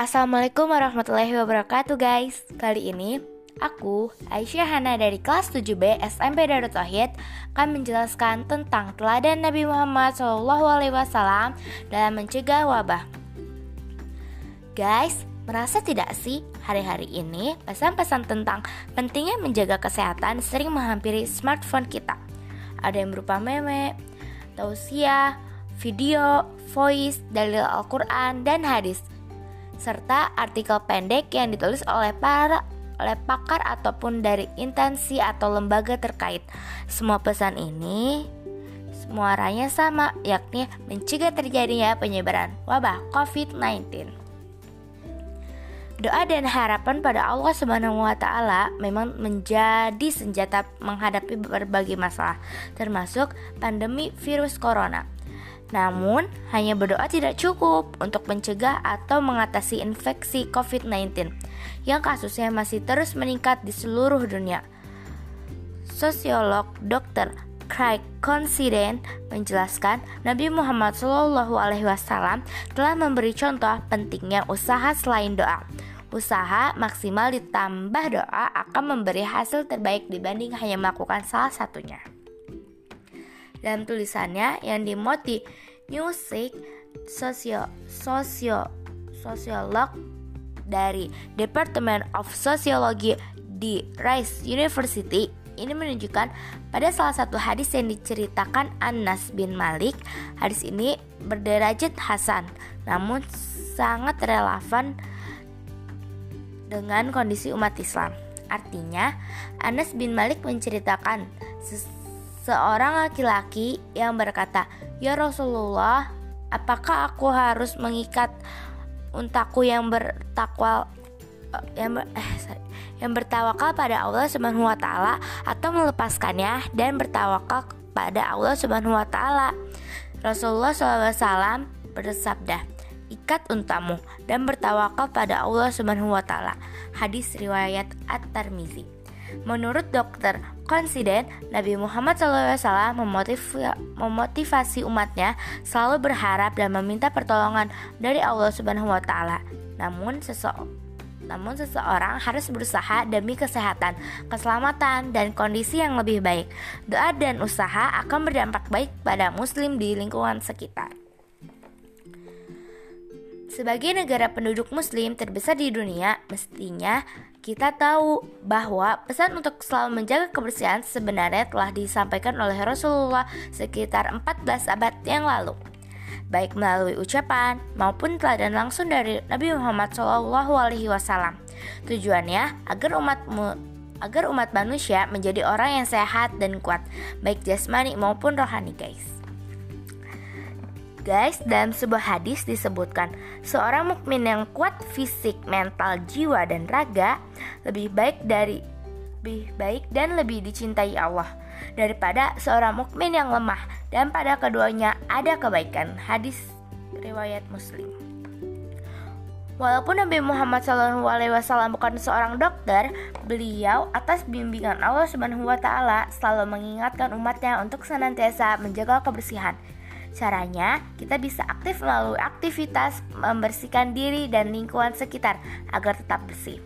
Assalamualaikum warahmatullahi wabarakatuh guys. Kali ini aku, Aisyah Hana dari kelas 7B SMP Darut Tauhid akan menjelaskan tentang teladan Nabi Muhammad SAW dalam mencegah wabah. Guys, merasa tidak sih hari-hari ini pesan-pesan tentang pentingnya menjaga kesehatan sering menghampiri smartphone kita? Ada yang berupa meme, tausiah, video, voice, dalil Al-Quran, dan hadis serta artikel pendek yang ditulis oleh para oleh pakar ataupun dari intensi atau lembaga terkait. Semua pesan ini muaranya sama, yakni mencegah terjadinya penyebaran wabah COVID-19. Doa dan harapan pada Allah Subhanahu wa taala memang menjadi senjata menghadapi berbagai masalah, termasuk pandemi virus corona. Namun, hanya berdoa tidak cukup untuk mencegah atau mengatasi infeksi COVID-19 yang kasusnya masih terus meningkat di seluruh dunia. Sosiolog Dr. Craig Considen menjelaskan Nabi Muhammad SAW telah memberi contoh pentingnya usaha selain doa. Usaha maksimal ditambah doa akan memberi hasil terbaik dibanding hanya melakukan salah satunya. Dalam tulisannya yang dimoti Music Sosio Sosio Sosiolog dari Department of Sociology di Rice University ini menunjukkan pada salah satu hadis yang diceritakan Anas bin Malik. Hadis ini berderajat hasan, namun sangat relevan dengan kondisi umat Islam. Artinya, Anas bin Malik menceritakan seorang laki-laki yang berkata, "Ya Rasulullah, apakah aku harus mengikat untaku yang bertakwa yang ber, eh, sorry, yang bertawakal pada Allah Subhanahu wa taala atau melepaskannya dan bertawakal pada Allah Subhanahu wa taala?" Rasulullah SAW bersabda, "Ikat untamu dan bertawakal pada Allah Subhanahu wa taala." Hadis riwayat At-Tirmizi. Menurut dokter Konsiden, Nabi Muhammad SAW memotivasi umatnya selalu berharap dan meminta pertolongan dari Allah Subhanahu wa taala. Namun seseorang namun seseorang harus berusaha demi kesehatan, keselamatan, dan kondisi yang lebih baik. Doa dan usaha akan berdampak baik pada muslim di lingkungan sekitar. Sebagai negara penduduk muslim terbesar di dunia, mestinya kita tahu bahwa pesan untuk selalu menjaga kebersihan sebenarnya telah disampaikan oleh Rasulullah sekitar 14 abad yang lalu baik melalui ucapan maupun teladan langsung dari Nabi Muhammad SAW. Tujuannya agar umat agar umat manusia menjadi orang yang sehat dan kuat, baik jasmani maupun rohani, guys. Guys, dalam sebuah hadis disebutkan, seorang mukmin yang kuat fisik, mental, jiwa, dan raga lebih baik dari lebih baik dan lebih dicintai Allah daripada seorang mukmin yang lemah dan pada keduanya ada kebaikan. Hadis riwayat Muslim. Walaupun Nabi Muhammad SAW bukan seorang dokter, beliau atas bimbingan Allah Subhanahu wa taala selalu mengingatkan umatnya untuk senantiasa menjaga kebersihan Caranya, kita bisa aktif melalui aktivitas membersihkan diri dan lingkungan sekitar agar tetap bersih.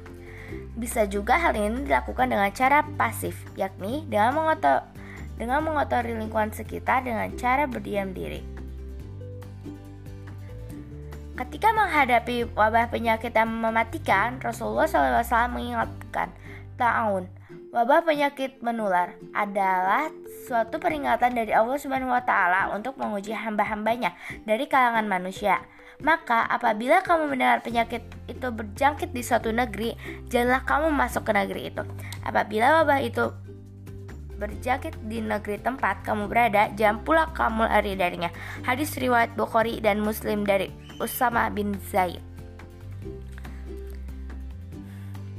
Bisa juga hal ini dilakukan dengan cara pasif, yakni dengan mengotor dengan mengotori lingkungan sekitar dengan cara berdiam diri. Ketika menghadapi wabah penyakit yang mematikan, Rasulullah SAW mengingatkan, ta'awun, Wabah penyakit menular adalah suatu peringatan dari Allah Subhanahu wa taala untuk menguji hamba-hambanya dari kalangan manusia. Maka apabila kamu mendengar penyakit itu berjangkit di suatu negeri, janganlah kamu masuk ke negeri itu. Apabila wabah itu berjangkit di negeri tempat kamu berada, jangan pula kamu lari darinya. Hadis riwayat Bukhari dan Muslim dari Usama bin Zaid.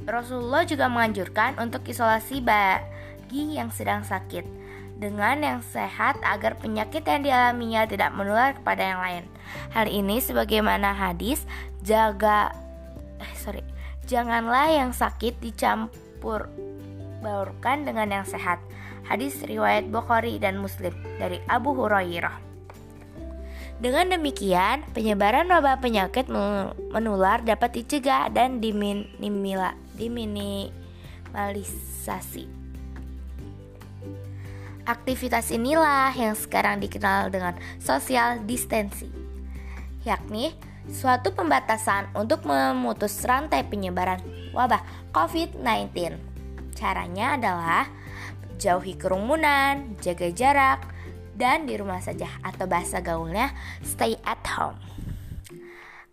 Rasulullah juga menganjurkan untuk isolasi bagi yang sedang sakit dengan yang sehat agar penyakit yang dialaminya tidak menular kepada yang lain. Hal ini sebagaimana hadis jaga eh sorry janganlah yang sakit dicampur baurkan dengan yang sehat. Hadis riwayat Bukhari dan Muslim dari Abu Hurairah. Dengan demikian, penyebaran wabah penyakit menular dapat dicegah dan diminimalisasi. Aktivitas inilah yang sekarang dikenal dengan social distancing, yakni suatu pembatasan untuk memutus rantai penyebaran wabah COVID-19. Caranya adalah jauhi kerumunan, jaga jarak, dan di rumah saja atau bahasa gaulnya stay at home.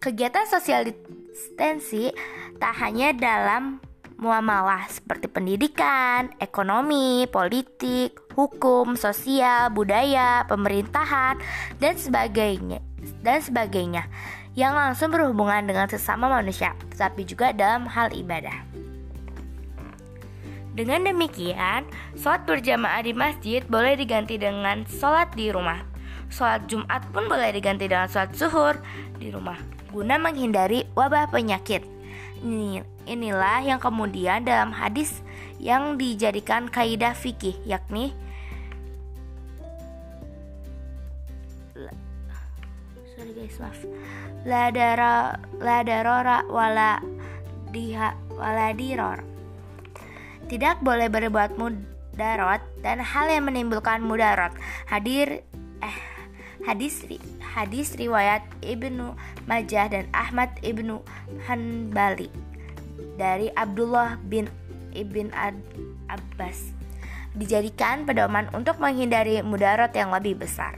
Kegiatan social distancing tak hanya dalam muamalah seperti pendidikan, ekonomi, politik, hukum, sosial, budaya, pemerintahan, dan sebagainya dan sebagainya yang langsung berhubungan dengan sesama manusia, tetapi juga dalam hal ibadah. Dengan demikian, sholat berjamaah di masjid boleh diganti dengan sholat di rumah. Sholat Jumat pun boleh diganti dengan sholat zuhur di rumah, guna menghindari wabah penyakit. Ini, inilah yang kemudian dalam hadis yang dijadikan kaidah fikih yakni sorry guys maaf. La dara la darora wala diha wala diror. Tidak boleh berbuat mudarat dan hal yang menimbulkan mudarat. Hadir eh hadis hadis riwayat Ibnu Majah dan Ahmad Ibnu Hanbali dari Abdullah bin Ibn Abbas dijadikan pedoman untuk menghindari mudarat yang lebih besar.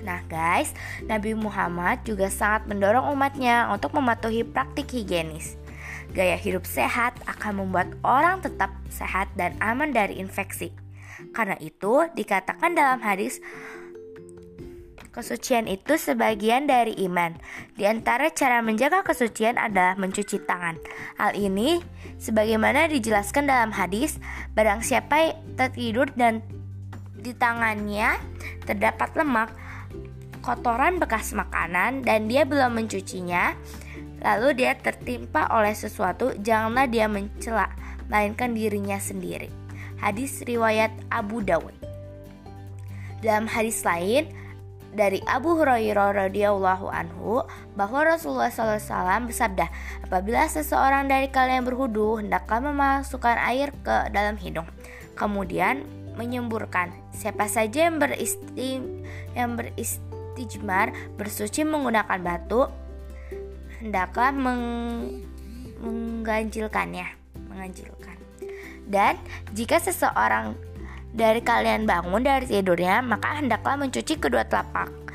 Nah guys, Nabi Muhammad juga sangat mendorong umatnya untuk mematuhi praktik higienis. Gaya hidup sehat akan membuat orang tetap sehat dan aman dari infeksi. Karena itu dikatakan dalam hadis Kesucian itu sebagian dari iman. Di antara cara menjaga kesucian adalah mencuci tangan. Hal ini sebagaimana dijelaskan dalam hadis, barang siapa tertidur dan di tangannya terdapat lemak, kotoran bekas makanan dan dia belum mencucinya, lalu dia tertimpa oleh sesuatu, janganlah dia mencela, melainkan dirinya sendiri. Hadis riwayat Abu Dawud. Dalam hadis lain, dari Abu Hurairah radhiyallahu anhu bahwa Rasulullah SAW bersabda, apabila seseorang dari kalian berhudu hendaklah memasukkan air ke dalam hidung, kemudian menyemburkan. Siapa saja yang beristi yang beristijmar bersuci menggunakan batu hendaklah meng mengganjilkannya, menganjilkan. Dan jika seseorang dari kalian bangun dari tidurnya, maka hendaklah mencuci kedua telapak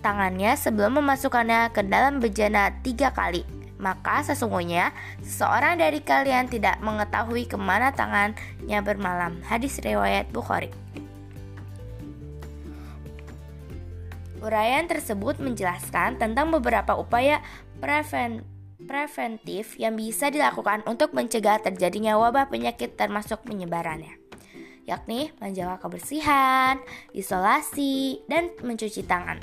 tangannya sebelum memasukkannya ke dalam bejana tiga kali. Maka sesungguhnya seseorang dari kalian tidak mengetahui ke mana tangannya bermalam. Hadis riwayat Bukhari. Uraian tersebut menjelaskan tentang beberapa upaya preven preventif yang bisa dilakukan untuk mencegah terjadinya wabah penyakit termasuk penyebarannya yakni menjaga kebersihan, isolasi, dan mencuci tangan.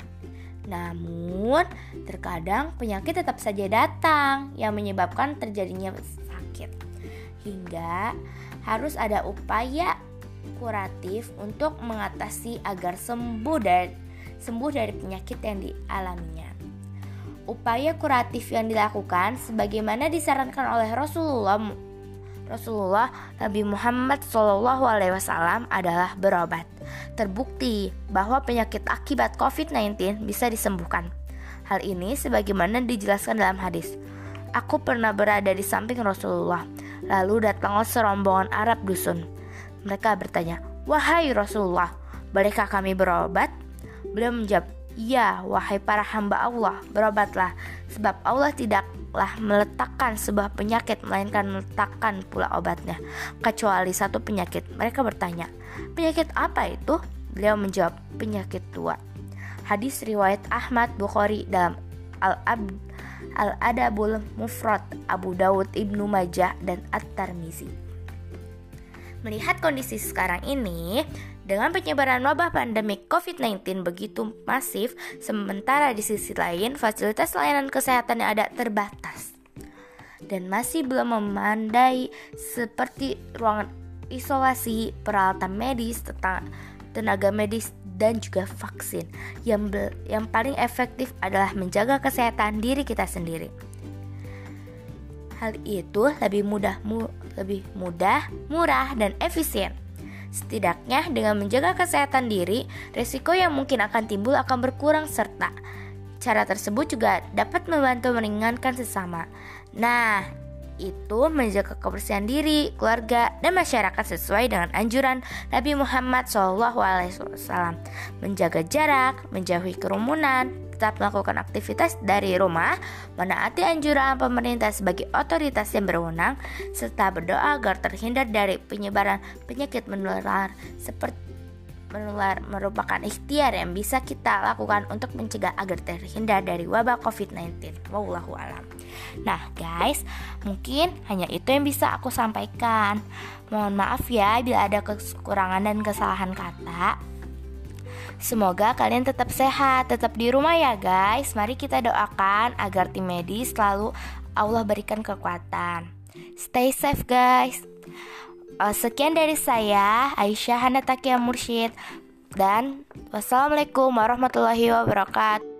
Namun, terkadang penyakit tetap saja datang yang menyebabkan terjadinya sakit. Hingga harus ada upaya kuratif untuk mengatasi agar sembuh dari sembuh dari penyakit yang dialaminya. Upaya kuratif yang dilakukan sebagaimana disarankan oleh Rasulullah Rasulullah Nabi Muhammad SAW adalah berobat. Terbukti bahwa penyakit akibat COVID-19 bisa disembuhkan. Hal ini sebagaimana dijelaskan dalam hadis. Aku pernah berada di samping Rasulullah. Lalu datanglah serombongan Arab dusun. Mereka bertanya, "Wahai Rasulullah, bolehkah kami berobat?" Beliau menjawab, "Ya, wahai para hamba Allah, berobatlah, sebab Allah tidak tidaklah meletakkan sebuah penyakit melainkan meletakkan pula obatnya. Kecuali satu penyakit mereka bertanya penyakit apa itu? Beliau menjawab penyakit tua. Hadis riwayat Ahmad Bukhari dalam al ab al adabul mufrad Abu Dawud Ibnu Majah dan At-Tirmizi melihat kondisi sekarang ini dengan penyebaran wabah pandemi COVID-19 begitu masif, sementara di sisi lain fasilitas layanan kesehatan yang ada terbatas dan masih belum memandai seperti ruangan isolasi, peralatan medis, tenaga medis, dan juga vaksin. Yang yang paling efektif adalah menjaga kesehatan diri kita sendiri. Hal itu lebih mudah, mu, lebih mudah, murah, dan efisien. Setidaknya dengan menjaga kesehatan diri, resiko yang mungkin akan timbul akan berkurang serta cara tersebut juga dapat membantu meringankan sesama. Nah, itu menjaga kebersihan diri, keluarga, dan masyarakat sesuai dengan anjuran Nabi Muhammad SAW. Menjaga jarak, menjauhi kerumunan, tetap melakukan aktivitas dari rumah, menaati anjuran pemerintah sebagai otoritas yang berwenang, serta berdoa agar terhindar dari penyebaran penyakit menular seperti menular merupakan ikhtiar yang bisa kita lakukan untuk mencegah agar terhindar dari wabah COVID-19. Wallahu alam. Nah, guys, mungkin hanya itu yang bisa aku sampaikan. Mohon maaf ya bila ada kekurangan dan kesalahan kata. Semoga kalian tetap sehat, tetap di rumah ya guys. Mari kita doakan agar tim medis selalu Allah berikan kekuatan. Stay safe guys. Uh, sekian dari saya, Aisyah Hanatakia Mursyid. Dan wassalamualaikum warahmatullahi wabarakatuh.